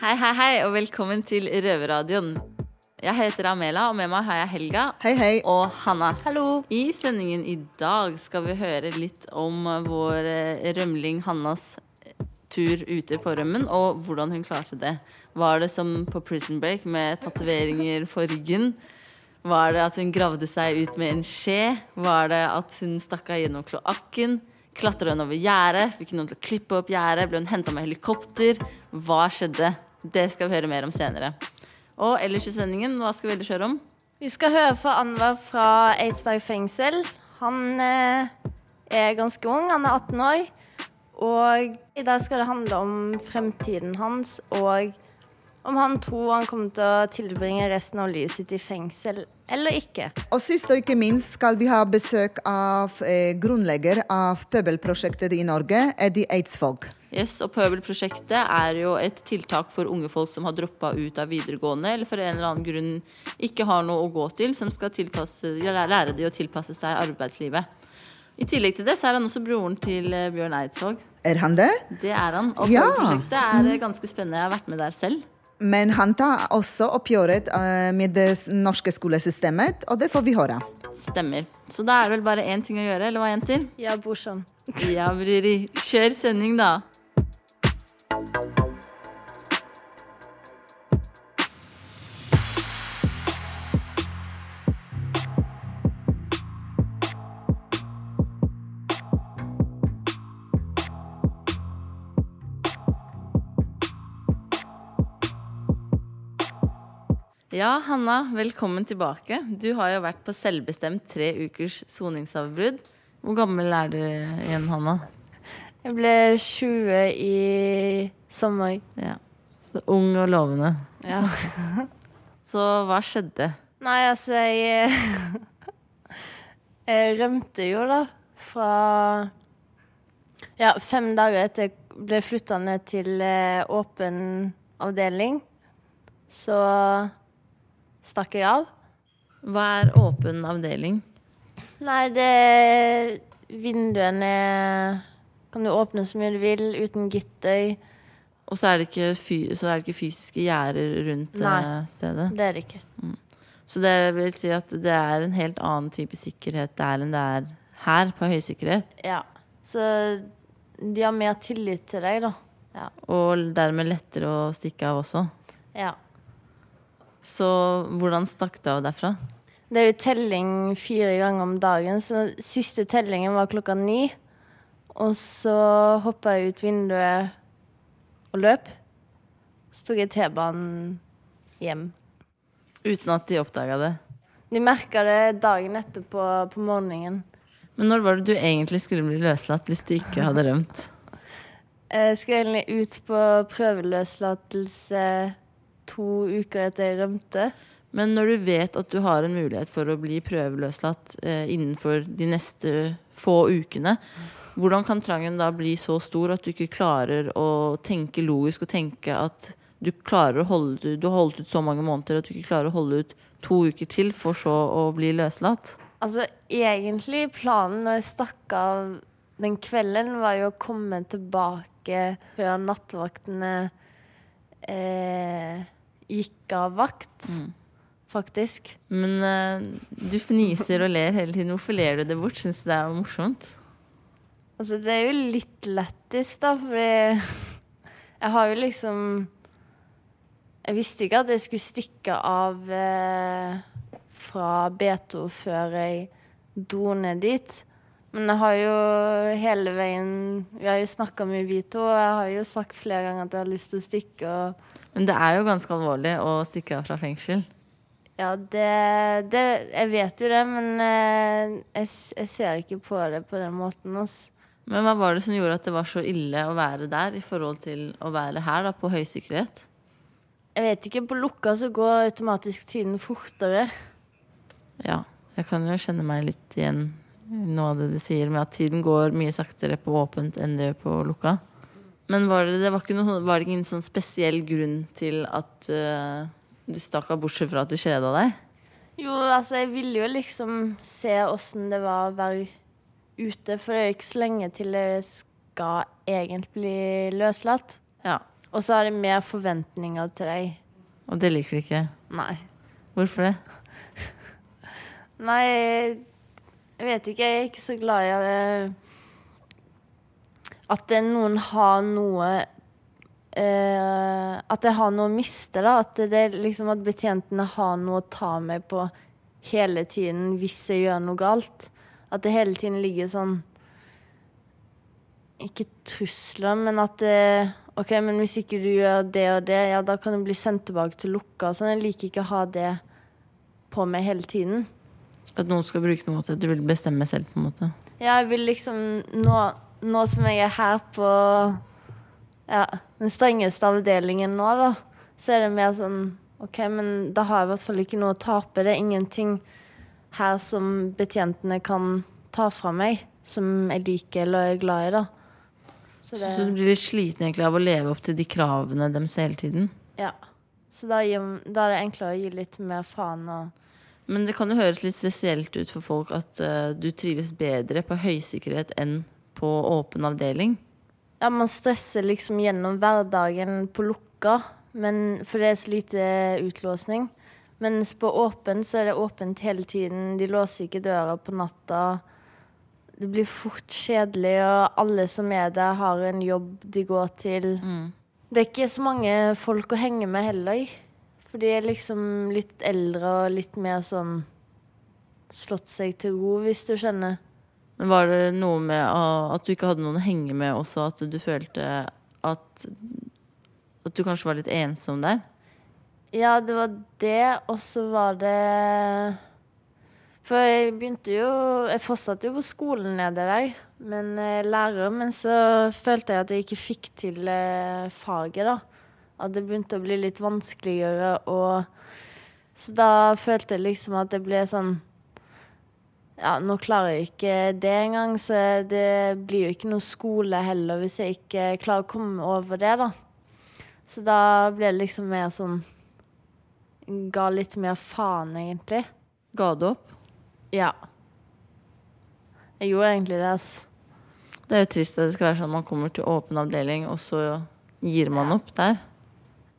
Hei, hei, hei, og velkommen til Røverradioen. Jeg heter Amela, og med meg har jeg Helga Hei, hei. og Hanna. Hallo. I sendingen i dag skal vi høre litt om vår eh, rømling Hannas eh, tur ute på rømmen, og hvordan hun klarte det. Var det som på Prison Break med tatoveringer på ryggen? Var det at hun gravde seg ut med en skje? Var det at hun stakk av gjennom kloakken? Klatra hun over gjerdet? Fikk hun noen til å klippe opp gjerdet? Ble hun henta med helikopter? Hva skjedde? Det skal vi høre mer om senere. Og ellers i sendingen, hva skal vi ellers høre om? Vi skal høre fra Anwar fra Eidsberg fengsel. Han eh, er ganske ung, han er 18 år. Og i dag skal det handle om fremtiden hans og om han tror han kommer til å tilbringe resten av livet sitt i fengsel eller ikke. Og sist og ikke minst skal vi ha besøk av eh, grunnlegger av Pøbelprosjektet i Norge, Eddie Eidsvåg. Yes, og Pøbelprosjektet er jo et tiltak for unge folk som har droppa ut av videregående, eller for en eller annen grunn ikke har noe å gå til, som skal tilpasse, lære de å tilpasse seg arbeidslivet. I tillegg til det så er han også broren til eh, Bjørn Eidsvåg. Er han det? Det er han. Og Ja. Pøbelprosjektet er eh, ganske spennende. Jeg har vært med der selv. Men han tar også oppgjøret eh, med det norske skolesystemet, og det får vi høre. Stemmer. Så da er det vel bare én ting å gjøre, eller hva, jenter? Ja, brorsan. Ja, Briri. Kjør sending, da. Ja, Hanna, velkommen tilbake. Du har jo vært på selvbestemt tre ukers soningsavbrudd. Hvor gammel er du igjen, Hanna? Jeg ble 20 i sommer. Ja. Så ung og lovende. Ja. Så hva skjedde? Nei, altså, jeg Jeg rømte jo, da, fra Ja, fem dager etter jeg ble flytta ned til eh, åpen avdeling, så stakk jeg av. Hva er åpen avdeling? Nei, det Vinduene kan du åpne så mye du vil, uten gittøy. Og så er det ikke, fy, så er det ikke fysiske gjerder rundt Nei. stedet? Nei, Det er det ikke. Så det vil si at det er en helt annen type sikkerhet der enn det er her, på høysikkerhet. Ja. Så de har mer tillit til deg, da. Ja. Og dermed lettere å stikke av også. ja. Så hvordan stakk du av derfra? Det er jo telling fire ganger om dagen, så siste tellingen var klokka ni. Og så hoppa jeg ut vinduet og løp. Så tok jeg T-banen hjem. Uten at de oppdaga det. De merka det dagen etterpå på morgenen. Men når var det du egentlig skulle bli løslatt hvis du ikke hadde rømt? Jeg skulle egentlig ut på prøveløslatelse to uker etter jeg rømte. Men når du vet at du har en mulighet for å bli prøveløslatt eh, innenfor de neste få ukene, hvordan kan trangen da bli så stor at du ikke klarer å tenke logisk og tenke at du klarer å holde du har holdt ut så mange måneder at du ikke klarer å holde ut to uker til for så å bli løslatt? Altså, egentlig planen når jeg stakk av den kvelden, var jo å komme tilbake før nattvaktene eh, gikk av vakt, faktisk. Men uh, du fniser og ler hele tiden. Hvorfor ler du det bort? Syns du det er morsomt? Altså, det er jo litt lættis, da, fordi jeg har jo liksom Jeg visste ikke at jeg skulle stikke av eh, fra B2 før jeg dro ned dit. Men jeg har jo hele veien Vi har jo snakka mye, vi to, og jeg har jo sagt flere ganger at jeg har lyst til å stikke. Og Men det er jo ganske alvorlig å stikke av fra fengsel. ja, det, det Jeg vet jo det, men eh, jeg, jeg ser ikke på det på den måten. Altså. Men hva var det som gjorde at det var så ille å være der i forhold til å være her, da, på høysikkerhet? Jeg vet ikke, på lukka så går automatisk tiden fortere. Ja, jeg kan jo kjenne meg litt igjen i noe av det du sier, med at tiden går mye saktere på åpent enn det på lukka. Men var det, det var, ikke noe, var det ingen sånn spesiell grunn til at uh, du stakk av, bortsett fra at du kjeda deg? Jo, altså, jeg ville jo liksom se åssen det var å være ute, for det er jo ikke så lenge til jeg skal egentlig bli løslatt. Ja. Og så har de mer forventninger til deg. Og det liker de ikke. Nei. Hvorfor det? Nei, jeg vet ikke. Jeg er ikke så glad i det. At noen har noe eh, At jeg har noe å miste, da. At det liksom at betjentene har noe å ta meg på hele tiden hvis jeg gjør noe galt. At det hele tiden ligger sånn Ikke trusler, men at det OK, men hvis ikke du gjør det og det, ja, da kan du bli sendt tilbake til lukka og sånn. Jeg liker ikke å ha det på meg hele tiden. At noen skal bruke noe til at du vil bestemme selv, på en måte. Ja, jeg vil liksom Nå, nå som jeg er her på ja, den strengeste avdelingen nå, da, så er det mer sånn OK, men da har jeg i hvert fall ikke noe å tape. Det er ingenting her som betjentene kan ta fra meg, som jeg liker eller er glad i, da. Så det Så du blir litt sliten egentlig av å leve opp til de kravene deres hele tiden. Ja. Så da, da er det enklere å gi litt mer faen og Men det kan jo høres litt spesielt ut for folk at uh, du trives bedre på høysikkerhet enn på åpen avdeling. Ja, man stresser liksom gjennom hverdagen på lukka, men, for det er så lite utlåsning. Mens på åpen så er det åpent hele tiden. De låser ikke døra på natta. Det blir fort kjedelig, og alle som er der, har en jobb de går til. Det er ikke så mange folk å henge med heller. For de er liksom litt eldre og litt mer sånn slått seg til ro, hvis du skjønner. Men var det noe med at du ikke hadde noen å henge med også, at du følte at At du kanskje var litt ensom der? Ja, det var det, og så var det For jeg begynte jo Jeg fortsatte jo på skolen nede der, men eh, lærer. Men så følte jeg at jeg ikke fikk til eh, faget, da. At det begynte å bli litt vanskeligere, og Så da følte jeg liksom at det ble sånn ja, nå klarer jeg ikke det engang, så det blir jo ikke noe skole heller hvis jeg ikke klarer å komme over det, da. Så da ble det liksom mer sånn Ga litt mer faen, egentlig. Ga du opp? Ja. Jeg gjorde egentlig det, ass. Det er jo trist at det skal være sånn man kommer til åpen avdeling, og så gir man opp der.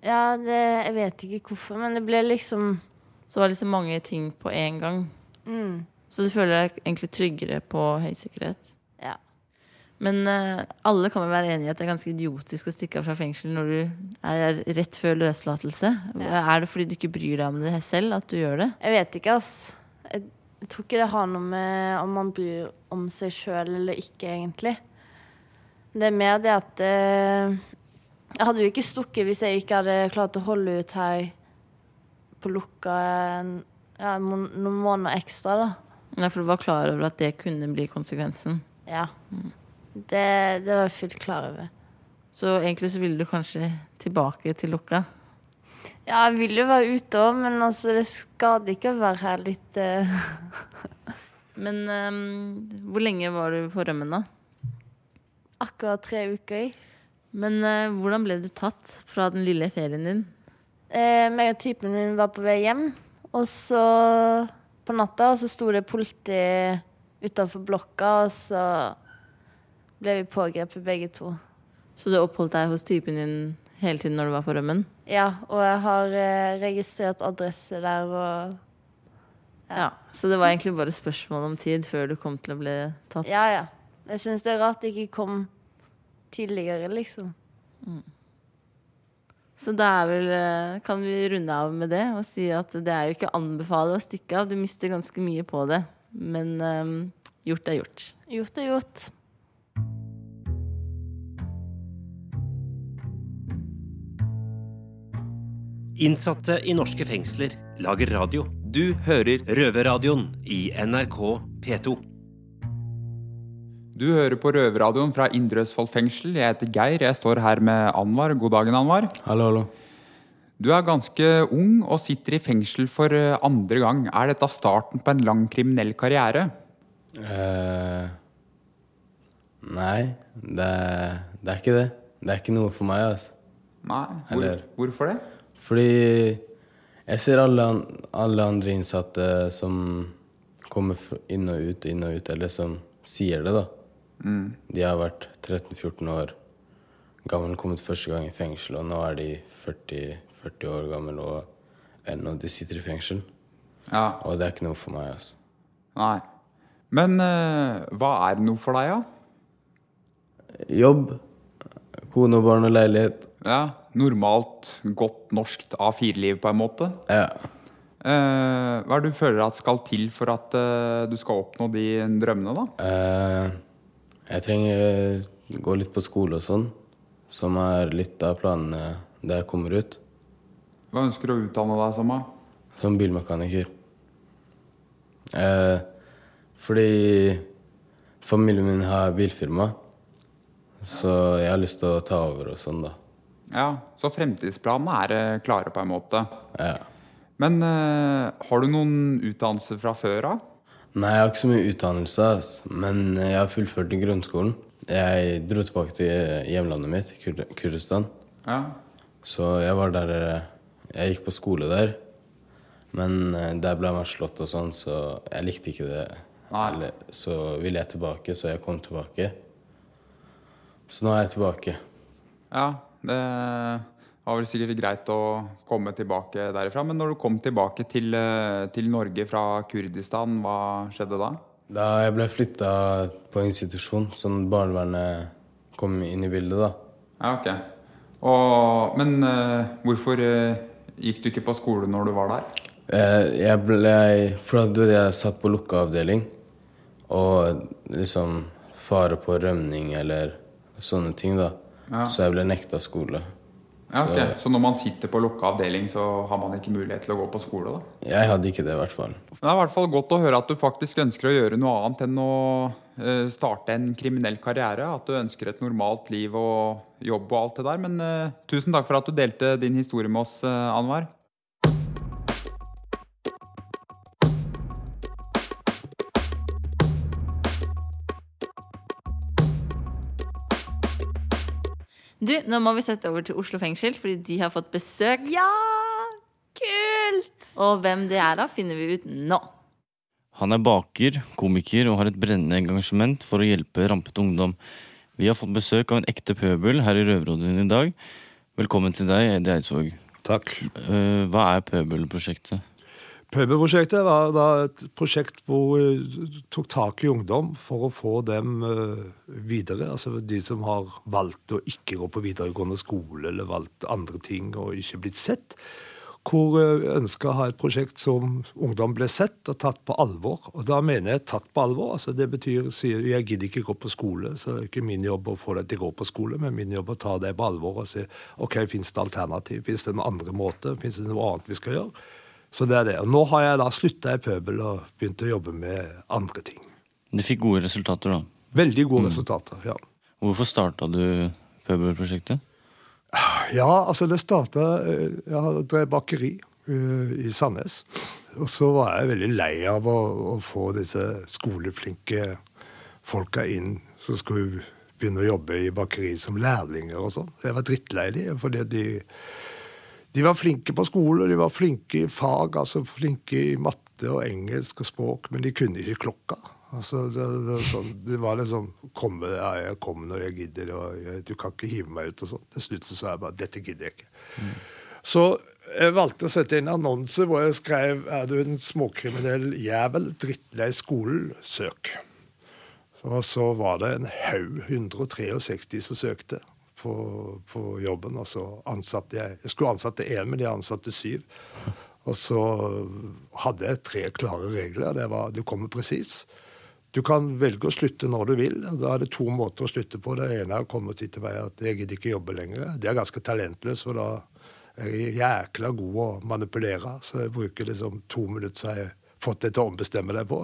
Ja, det, jeg vet ikke hvorfor, men det ble liksom Så var det liksom mange ting på én gang. mm, Så du føler deg egentlig tryggere på høysikkerhet. Ja. Men uh, alle kan vel være enig i at det er ganske idiotisk å stikke av fra fengsel når du er rett før løslatelse. Ja. Er det fordi du ikke bryr deg om det selv at du gjør det? Jeg vet ikke, ass. Jeg, jeg tror ikke det har noe med om man bryr om seg sjøl eller ikke, egentlig. Det er mer det at uh, Jeg hadde jo ikke stukket hvis jeg ikke hadde klart å holde ut her på lukka ja, noen måneder ekstra, da. Nei, for du var klar over at det kunne bli konsekvensen. Ja. Det, det var jeg fullt klar over. Så egentlig så ville du kanskje tilbake til lukka. Ja, jeg vil jo være ute òg, men altså, det skader ikke å være her litt uh... Men um, hvor lenge var du på rømmen, da? Akkurat tre uker i. Men uh, hvordan ble du tatt fra den lille ferien din? Eh, meg og typen min var på vei hjem, og så på natta og så sto det politi utafor blokka, og så ble vi pågrepet begge to. Så du oppholdt deg hos typen din hele tiden når du var på rømmen? Ja, og jeg har eh, registrert adresse der og Ja. Så det var egentlig bare spørsmål om tid før du kom til å bli tatt? Ja, ja. Jeg syns det er rart det ikke kom tidligere, liksom. Så da er vel, eh, kan vi runde av med det og si at det er jo ikke å anbefale å stikke av. Du mister ganske mye på det. Men um, gjort er gjort. Gjort er gjort. Innsatte i norske fengsler lager radio. Du hører Røverradioen i NRK P2. Du hører på Røverradioen fra Indre Østfold fengsel. Jeg heter Geir. Jeg står her med Anwar. God dagen, Anwar. Hallo, hallo. Du er ganske ung og sitter i fengsel for eh, andre gang. Er dette starten på en lang kriminell karriere? Uh, nei, det, det er ikke det. Det er ikke noe for meg, altså. Nei. Hvor, hvorfor det? Fordi jeg ser alle, alle andre innsatte som kommer inn og ut, inn og ut, eller som sier det, da. De har vært 13-14 år gammel kommet første gang i fengsel, og nå er de 40, 40 år gammel og ennå de sitter i fengsel. Ja, Og det er ikke noe for meg, altså. nei. Men uh, hva er noe for deg, da? Jobb, kone og barn og leilighet. Ja, normalt, godt norsk A4-liv på en måte. Ja. Uh, hva er det du føler at skal til for at uh, du skal oppnå de drømmene, da? Eh, jeg trenger gå litt på skole og sånn, som er litt av planene da jeg kommer ut. Hva ønsker du å utdanne deg som? Som bilmekaniker. Eh, fordi familien min har bilfirma, så jeg har lyst til å ta over og sånn, da. Ja, Så fremtidsplanene er eh, klare på en måte. Ja. Men eh, har du noen utdannelse fra før av? Nei, jeg har ikke så mye utdannelse, men jeg har fullført i grunnskolen. Jeg dro tilbake til hjemlandet mitt, Kur Kurdistan. Ja. Så jeg var der eh, Jeg gikk på skole der. Men eh, der ble man slått og sånn, så jeg likte ikke det. Eller, så ville jeg tilbake, så jeg kom tilbake. Så nå er jeg tilbake. Ja, det var vel sikkert greit å komme tilbake derifra. Men når du kom tilbake til, eh, til Norge fra Kurdistan, hva skjedde da? Da jeg ble flytta på institusjon, sånn barnevernet kom inn i bildet, da. Ja, ok. Og, men uh, hvorfor uh, gikk du ikke på skole når du var der? Uh, Jeg ble For da jeg satt på lukka avdeling, og liksom fare på rømning eller sånne ting, da. Ja. Så jeg ble nekta skole. Ja, ok. Så- Så når man sitter på lukka avdeling, så har man ikke mulighet til å gå på skole, da? Jeg hadde ikke det, i hvert fall. Men det er i hvert fall godt å høre at du faktisk ønsker å gjøre noe annet enn å eh, starte en kriminell karriere. At du ønsker et normalt liv og jobb og alt det der. Men uh, tusen takk for at du delte din historie med oss, eh, Anwar. Du, nå må vi sette over til Oslo fengsel, fordi de har fått besøk. Ja! Kult! Og hvem det er da, finner vi ut nå. Han er baker, komiker og har et brennende engasjement for å hjelpe rampete ungdom. Vi har fått besøk av en ekte pøbel her i Røverradioen i dag. Velkommen til deg, Eddie Eidsvåg. Takk. Eh, hva er pøbelprosjektet? Pøbelprosjektet var da et prosjekt hvor vi tok tak i ungdom for å få dem eh, videre. Altså de som har valgt å ikke gå på videregående skole eller valgt andre ting og ikke blitt sett. Hvor vi ønska å ha et prosjekt som ungdom ble sett og tatt på alvor. Og da mener jeg tatt på alvor. altså Det betyr sier jeg gidder ikke gå på skole, så det er ikke min jobb å få deg til å gå på skole, men min jobb å ta deg på alvor og si ok, fins det alternativ, fins det en andre måte? fins det noe annet vi skal gjøre. Så det er det. Og nå har jeg da slutta i pøbel og begynt å jobbe med andre ting. Du fikk gode resultater, da. Veldig gode resultater, ja. Hvorfor starta du pøbelprosjektet? Ja, altså det starta Jeg drev bakeri eh, i Sandnes. Og så var jeg veldig lei av å, å få disse skoleflinke folka inn som skulle begynne å jobbe i bakeri som lærlinger og sånn. Jeg var drittlei dem, fordi de, de var flinke på skole, de var flinke i fag, altså flinke i matte og engelsk og språk, men de kunne ikke klokka. Altså, det, det, sånn, det var liksom komme, ja, jeg kommer når jeg gidder, og jeg, du kan ikke hive meg ut og sånn. Til slutt så sa jeg bare dette gidder jeg ikke. Så jeg valgte å sette inn annonse hvor jeg skrev er du en småkriminell jævel, drittlei skolen, søk. Og så var det en haug, 163 som søkte på, på jobben. Og så ansatte jeg Jeg skulle ansatte én, men jeg ansatte syv. Og så hadde jeg tre klare regler. Det var du kommer presis. Du kan velge å slutte når du vil. Da er det to måter å slutte på. Det ene er å komme og si til meg at jeg gidder ikke jobbe lenger. Det er ganske talentløst, for da er jeg jækla god å manipulere. Så jeg bruker liksom to minutter, så har jeg fått deg til å ombestemme deg på.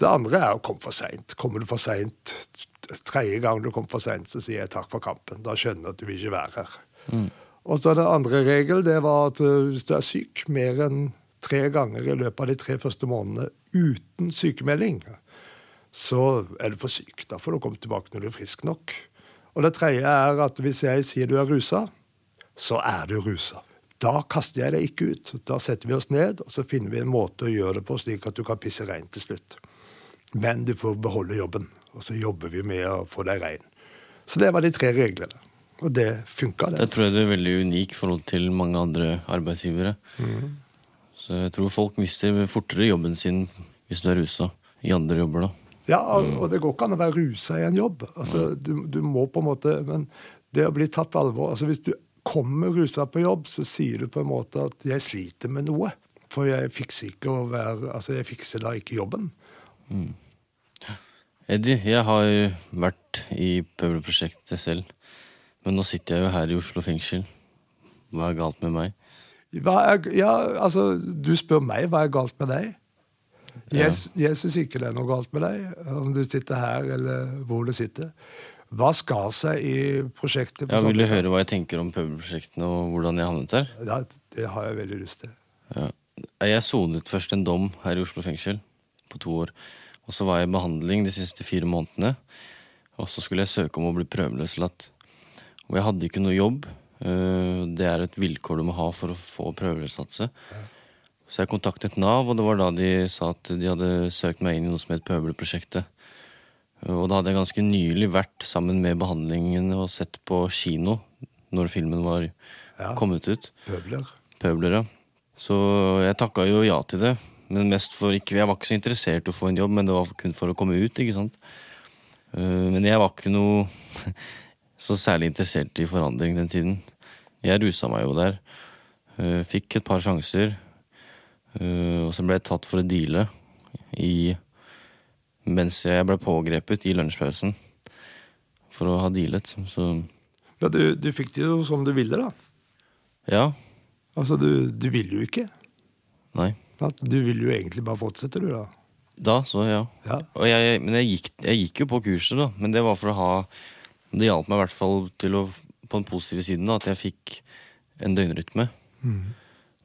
Det andre er å komme for seint. Kommer du for seint tredje gang du kommer for seint, så sier jeg takk for kampen. Da skjønner jeg at du vil ikke være her. Og så den andre regel, det var at uh, hvis du er syk mer enn tre ganger i løpet av de tre første månedene uten sykemelding, så er du for syk. Da får du komme tilbake når du er frisk nok. Og det tredje er at hvis jeg sier du er rusa, så er du rusa. Da kaster jeg deg ikke ut. Da setter vi oss ned og så finner vi en måte å gjøre det på, slik at du kan pisse reint til slutt. Men du får beholde jobben, og så jobber vi med å få deg rein. Så det var de tre reglene. Og det funka, det. Det tror jeg du er veldig unik i forhold til mange andre arbeidsgivere. Mm. Så jeg tror folk mister fortere jobben sin hvis du er rusa i andre jobber, da. Ja, og, og det går ikke an å være rusa i en jobb. Altså, du, du må på en måte, Men det å bli tatt alvor altså Hvis du kommer rusa på jobb, så sier du på en måte at 'jeg sliter med noe'. For jeg fikser ikke å være Altså, jeg fikser da ikke jobben. Eddie, jeg har vært i Pøbelprosjektet selv. Men nå sitter jeg jo her i Oslo fengsel. Hva er galt med meg? Er, ja, altså, Du spør meg hva er galt med deg. Jeg, jeg syns ikke det er noe galt med deg, om du sitter her eller hvor du sitter. Hva skal seg i prosjektet? på Ja, Vil du høre hva jeg tenker om Pøbelprosjektene og hvordan jeg havnet der? Ja, det har jeg veldig lyst til. Ja. Jeg sonet først en dom her i Oslo fengsel på to år. Og så var jeg i behandling de siste fire månedene. Og så skulle jeg søke om å bli prøveløslatt. Og jeg hadde ikke noe jobb. Eh, Det er et vilkår du må ha for å få prøveløslatelse. Så jeg kontaktet Nav, og det var da de sa at de hadde søkt meg inn i noe som het Pøbelprosjektet. Eh, Og da hadde jeg ganske nylig vært sammen med behandlingen og sett på kino når filmen var Ja. kommet ut. Pøbler. Pøbler, ja. Så jeg takka jo ja til det. Men mest for ikke Jeg var ikke så interessert i å få en jobb, men det var kun for å komme ut, ikke sant. Eh, Men jeg var ikke noe så særlig interessert i forandring den tiden. Jeg rusa meg jo der. Eh, Fikk et par sjanser. Eh, Og så ble jeg tatt for å deale i Mens jeg ble pågrepet i lunsjpausen for å ha dealet. Så Ja, du, du fikk det jo som du ville, da. ja. Altså, du, du ville jo ikke. Nei. Du ville jo egentlig bare fortsette, du, da. Da, så ja. Ja. Og jeg, men jeg gikk, jeg gikk jo på kurset, da. Men det var for å ha Det hjalp meg i hvert fall til å på den positive siden da, at jeg fikk en døgnrytme.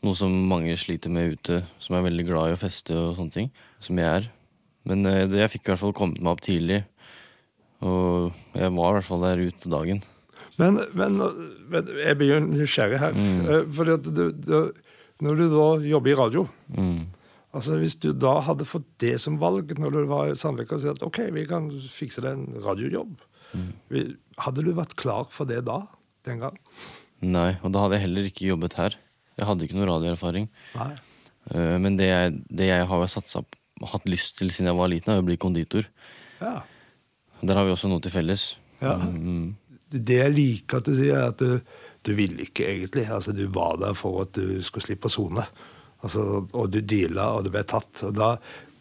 Noe som mange sliter med ute, som er veldig glad i å feste og sånne ting. Som jeg er. Men eh, det, jeg fikk i hvert fall kommet meg opp tidlig. Og jeg var i hvert fall der ute dagen. Men, men, men jeg blir jo nysgjerrig her. Mm. Fordi at du, du, når du da jobber i radio Mm. altså Hvis du da hadde fått det som valg når du var i Sandvika og si at ok, vi kan fikse deg en radiojobb, mm. hadde du vært klar for det da? Den gang? Nei, og da hadde jeg heller ikke jobbet her. Jeg hadde ikke noe radioerfaring. Nei. Eh, Men det jeg, det jeg har satsa hatt lyst til siden jeg var liten, er å bli konditor. Ja. Der har vi også noe til felles. ja. Mm. Det jeg liker at du sier, er at du, du ville ikke egentlig. Altså, du var der for at du skulle slippe å sone. Altså, og du deala, og du ble tatt. Og da,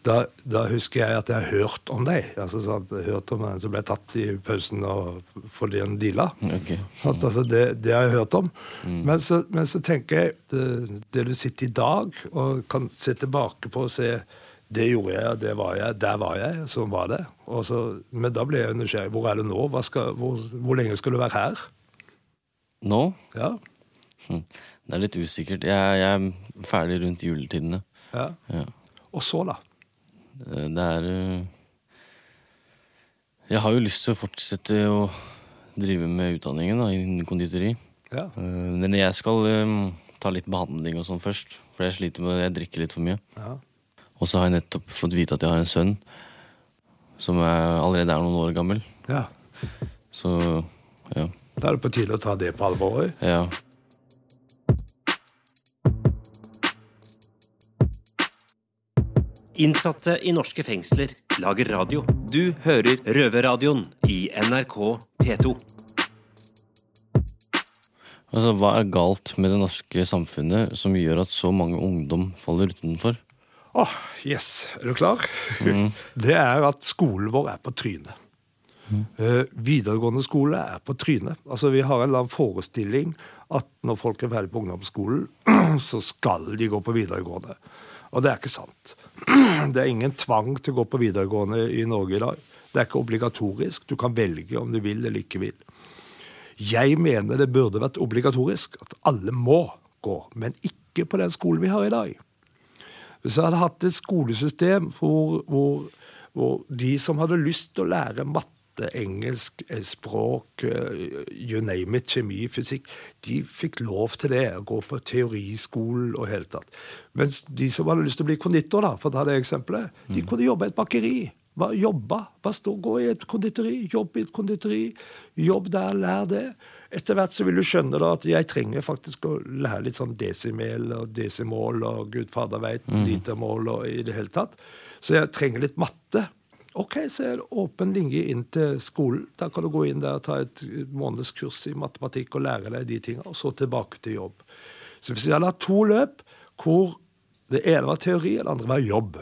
da, da husker jeg at jeg har hørt om deg. Altså, sånn, hørt om en som ble tatt i pausen og fordi han deala. Okay. At, altså, det, det har jeg hørt om. Men, så, men så tenker jeg det, det du sitter i dag og kan se tilbake på og se det gjorde jeg, det var jeg, der var jeg, sånn var det. Så, men da ble jeg nysgjerrig. Hvor er du nå? Skal, hvor, hvor lenge skal du være her? Nå? Ja, Hm. Det er litt usikkert. Jeg, jeg er ferdig rundt juletidene. ja. Ja. Og så, da? Det det er eh, Jeg har jo lyst til å fortsette å drive med utdanningen da, innen konditori. Ja. Eh, Men jeg skal eh, ta litt behandling og sånn først. For jeg sliter med Jeg drikker litt for mye. ja. Og så har jeg nettopp fått vite at jeg har en sønn som er, allerede er noen år gammel. ja. Så ja. Da er det på tide å ta det på alvor. ja. Innsatte i norske fengsler lager radio. Du hører Røverradioen i NRK P2. Altså, Hva er galt med det norske samfunnet som gjør at så mange ungdom faller utenfor? Åh, yes. Er du klar? Det er at skolen vår er på trynet. Eh, videregående skole er på trynet. Altså, vi har en eller annen forestilling at når folk er ferdig på ungdomsskolen, så skal de gå på videregående. Og det er ikke sant. Det er ingen tvang til å gå på videregående i Norge i dag. Det er ikke obligatorisk. Du kan velge om du vil eller ikke vil. Jeg mener det burde vært obligatorisk at alle må gå, men ikke på den skolen vi har i dag. Hvis jeg hadde hatt et skolesystem hvor, hvor, hvor de som hadde lyst til å lære matte, engelsk, eh, språk, eh, you name it, kjemi, fysikk, de fikk lov til det, å gå på teoriskolen og hele tatt. Mens de som hadde lyst til å bli konditor, da, for å ta det eksempelet, de kunne jobbe i et bakeri. Jobbe. Bare stå, gå i et konditori, jobb i et konditori. Jobb der, lær det. Etter hvert så vil du skjønne da at jeg trenger faktisk å lære litt sånn desimel og desimål og gud fader veit, litermål og i det hele tatt. Så jeg trenger litt matte. Ok, så er det åpen linje inn til skolen. Da kan du gå inn der og ta et månedskurs i matematikk og lære deg de tingene, og så tilbake til jobb. Så hvis jeg hadde hatt to løp hvor det ene var teori, og det andre var jobb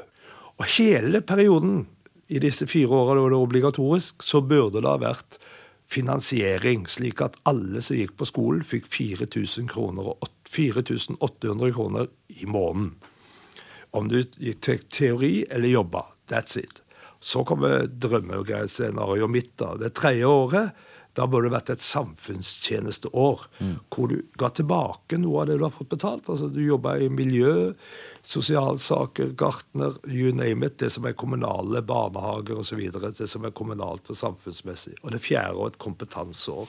Og hele perioden i disse fire åra det var obligatorisk, så burde det ha vært finansiering, slik at alle som gikk på skolen, fikk 4000 kroner 4800 kroner i måneden. Om du gikk til teori eller jobba. That's it. Så kommer drømmescenarioet mitt. da. Det tredje året da burde det vært et samfunnstjenesteår, hvor du ga tilbake noe av det du har fått betalt. Altså Du jobba i miljø, sosialsaker, gartner, you name it. Det som er kommunale barnehager osv. Det som er kommunalt og samfunnsmessig. Og det fjerde året et kompetanseår.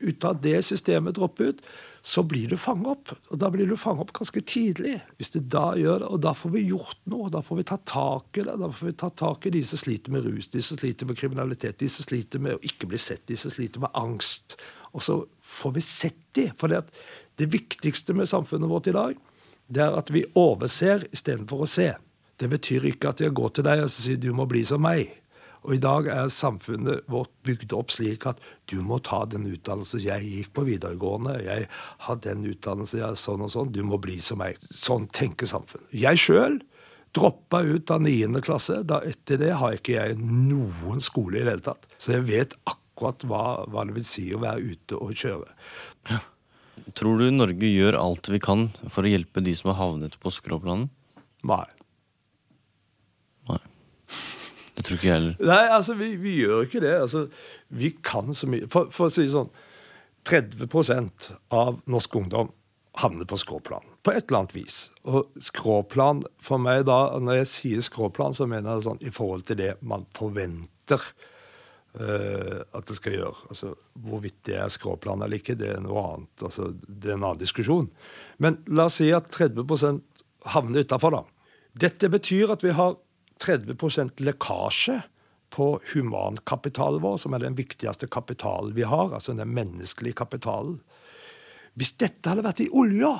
Ut av det systemet dropper ut, så blir du fanget opp. Og da blir du fanget opp ganske tidlig. Hvis du da gjør det, Og da får vi gjort noe. Da får vi ta tak i det. Da får vi ta tak i de som sliter med rus, de som sliter med kriminalitet, de som sliter med å ikke bli sett, de som sliter med angst. Og så får vi sett de. For det, det viktigste med samfunnet vårt i dag, det er at vi overser istedenfor å se. Det betyr ikke at jeg går til deg og sier du må bli som meg. Og i dag er samfunnet vårt bygd opp slik at du må ta den utdannelsen. Jeg gikk på videregående, jeg har den utdannelsen, jeg er sånn og sånn. Du må bli som meg. Sånn tenker samfunnet. Jeg sjøl droppa ut av niende klasse. Da etter det har ikke jeg noen skole i det hele tatt. Så jeg vet akkurat hva, hva det vil si å være ute og kjøre. Tror du Norge gjør alt vi kan for å hjelpe de som har havnet på skråplanen? Nei. Det tror ikke jeg heller. Nei, altså, vi, vi gjør ikke det. Altså, vi kan så mye. For, for å si det sånn 30% av norsk ungdom havner på skråplan. På et eller annet vis. Og skråplan for meg da, Når jeg sier skråplan, så mener jeg sånn i forhold til det man forventer uh, at det skal gjøre. Altså, Hvorvidt det er skråplan eller ikke, det er noe annet. Altså, det er en annen diskusjon. Men la oss si at 30% havner utafor, da. Dette betyr at vi har 30% lekkasje på humankapitalen vår, som er den viktigste kapitalen vi har, altså den menneskelige kapitalen. Hvis dette hadde vært i olja,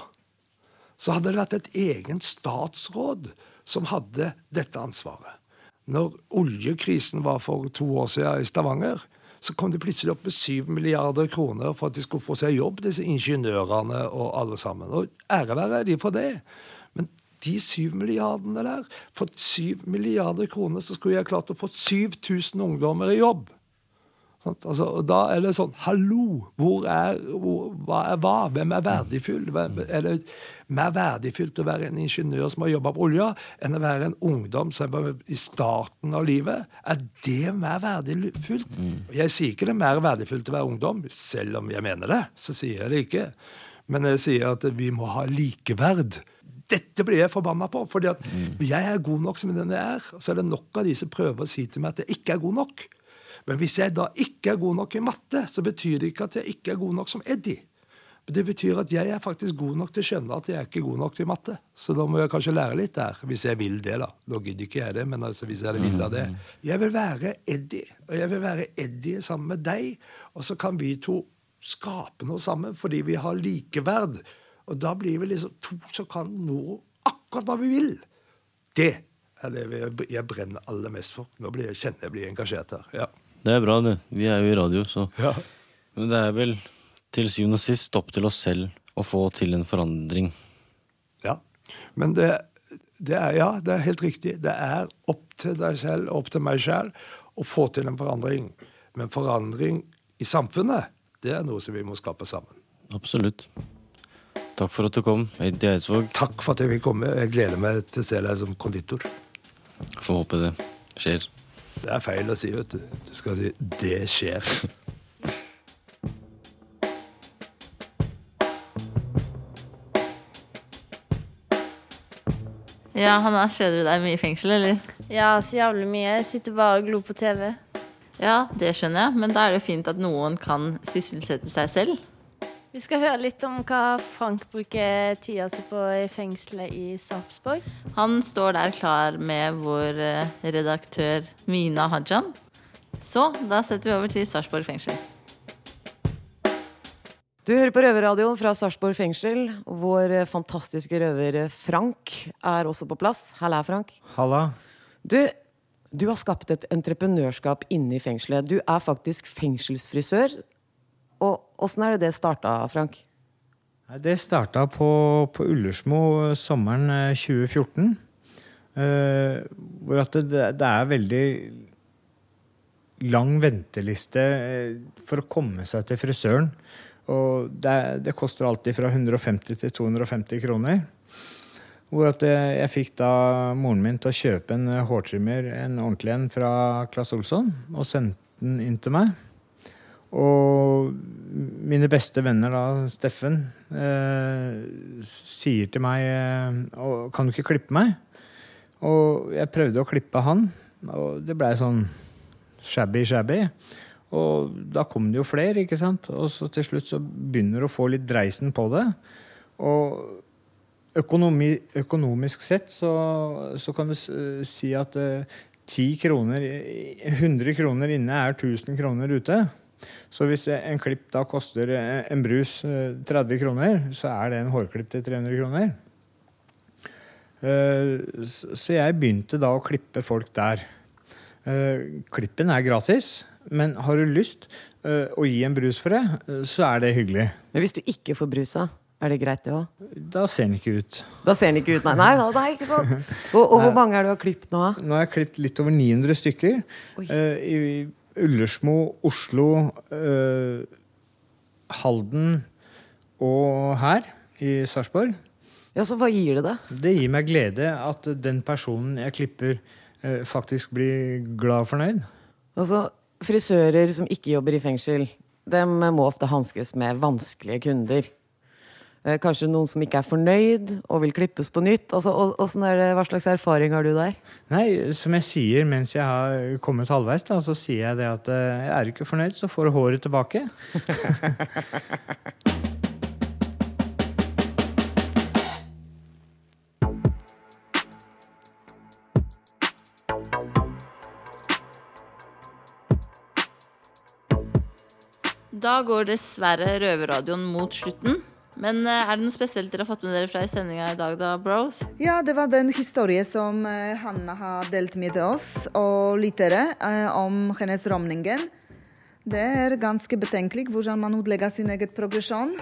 så hadde det vært et egen statsråd som hadde dette ansvaret. Når oljekrisen var for to år siden i Stavanger, så kom de plutselig opp med 7 milliarder kroner for at de skulle få seg jobb, disse ingeniørene og alle sammen. Og ære være de for det. De syv milliardene der For syv milliarder kroner så skulle jeg klart å få 7000 ungdommer i jobb. Sånn, Altså, og da er det sånn Hallo! Hvor er, hvor, hva er hva? Hvem er verdifull? Er det mer verdifullt å være en ingeniør som har jobba på olja, enn å være en ungdom som er i starten av livet? Er det mer verdifullt? Og Jeg sier ikke det er mer verdifullt å være ungdom, selv om jeg mener det. Så sier jeg det ikke. Men jeg sier at vi må ha likeverd. Dette blir jeg forbanna på. fordi at jeg er god nok som den jeg er. Så er det nok av de som prøver å si til meg at jeg ikke er god nok. Men hvis jeg da ikke er god nok i matte, så betyr det ikke at jeg ikke er god nok som Eddie. Men Det betyr at jeg er faktisk god nok til å skjønne at jeg er ikke god nok til matte. Så da må jeg kanskje lære litt der, hvis jeg vil det. da. Nå gidder ikke jeg det, men altså hvis jeg vil det. Jeg vil være Eddie, og jeg vil være Eddie sammen med deg. Og så kan vi to skape noe sammen fordi vi har likeverd. Og da blir vi liksom to som kan nå akkurat hva vi vil. Det er det jeg brenner aller mest for. Nå blir jeg, kjenner jeg blir engasjert her. ja. Det er bra, det. Vi er jo i radio, så Ja. Men det er vel til syvende og sist opp til oss selv å få til en forandring. Ja. Men det, det er ja, det er helt riktig. Det er opp til deg selv, og opp til meg selv, å få til en forandring. Men forandring i samfunnet, det er noe som vi må skape sammen. Absolutt. Takk for at du kom, Eddie Eidsvåg. Takk for at jeg fikk komme. Jeg gleder meg til å se deg som konditor. Får håpe det skjer. Det er feil å si, vet du. Du skal si 'det skjer'. Ja, Hanna, skjønner du deg mye i fengsel, eller? Ja, så jævlig mye. Jeg sitter bare og glor på TV. Ja, det skjønner jeg, men da er det jo fint at noen kan sysselsette seg selv. Vi skal høre litt om hva Frank bruker tida si på i fengselet i Sarpsborg. Han står der klar med vår eh, redaktør Mina Hajan. Så da setter vi over til Sarpsborg fengsel. Du hører på Røverradioen fra Sarpsborg fengsel. Vår eh, fantastiske røver eh, Frank er også på plass. Halla, Frank. Halla. Du, du har skapt et entreprenørskap inne i fengselet. Du er faktisk fengselsfrisør. Åssen er det det starta, Frank? Det starta på, på Ullersmo sommeren eh, 2014. eh, hvor at det, det er veldig lang venteliste eh, for å komme seg til frisøren. Og det, det koster alltid fra 150 til 250 kroner. Hvor at jeg, fikk da moren min til å kjøpe en eh, hårtrimmer, en ordentlig en fra Claes Olsson, og sendte den inn til meg. Og mine beste venner, da, Steffen, eh, sier til meg eh, Kan du ikke klippe meg? Og jeg prøvde å klippe han, og det blei sånn shabby-shabby. Og da kom det jo flere, ikke sant? Og så til slutt så begynner du å få litt dreisen på det. Og økonomi, økonomisk sett så, så kan du si at eh, 10 kroner, 100 kroner inne er 1000 kroner ute. Så hvis en klipp da koster eh, en brus eh, 30 kroner, så er det en hårklipp til 300 kroner. Eh, Så jeg begynte da å klippe folk der. Eh, Klippen er gratis, men har du lyst eh, å gi en brus for det, eh, så er det hyggelig. Men hvis du ikke får brusa, er det greit, det òg? Da ser den ikke ut. Da ser den ikke ut, nei. Nei, det nei ikke sant? Og, og hvor mange er du har klippet nå? Nå har jeg klippet litt over 900 stykker. Eh, I Ullersmo, Oslo, eh, Halden og her i Sarpsborg. Ja, så hva gir det deg? Det gir meg glede at den personen jeg klipper, eh, faktisk blir glad og fornøyd. Altså, frisører som ikke jobber i fengsel, dem må ofte hanskes med vanskelige kunder. Eh, Kanskje noen som ikke er fornøyd og vil klippes på nytt. Altså, og- og er det, hva slags erfaring har du der? Nei, som jeg sier mens jeg har kommet halvveis, da, så sier jeg det at jeg er ikke fornøyd, så får du håret tilbake. Da går dessverre Røverradioen mot slutten. Men eh, er det noe spesielt dere har fått med dere fra i sendinga i dag, da, bros? Ja, det var den historien som eh, Hanna har delt med oss og lyttere eh, om hennes rømningen. Det er ganske betenkelig hvordan man utlegger sin egen progresjon.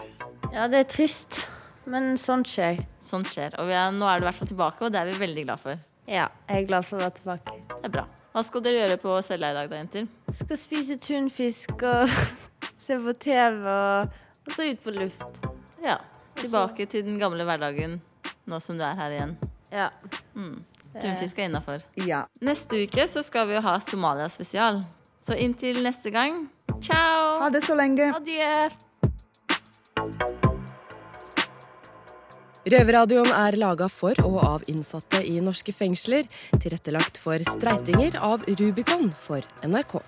Ja, det er trist, men sånt skjer. Sånt skjer. Og vi er, nå er du i hvert fall tilbake, og det er vi veldig glad for. Ja, jeg er glad for å være tilbake. Det er bra. Hva skal dere gjøre på cella i dag, da, jenter? Skal spise tunfisk og se på TV og, og så ut på luft. Ja. Tilbake til den gamle hverdagen nå som du er her igjen. Ja. Mm. Tunfisk er innafor. Ja. Neste uke så skal vi jo ha Somalia spesial. Så inntil neste gang, ciao! Ha det så lenge. Adjø. Røverradioen er laga for og av innsatte i norske fengsler. Tilrettelagt for streitinger av Rubicon for NRK.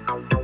Thank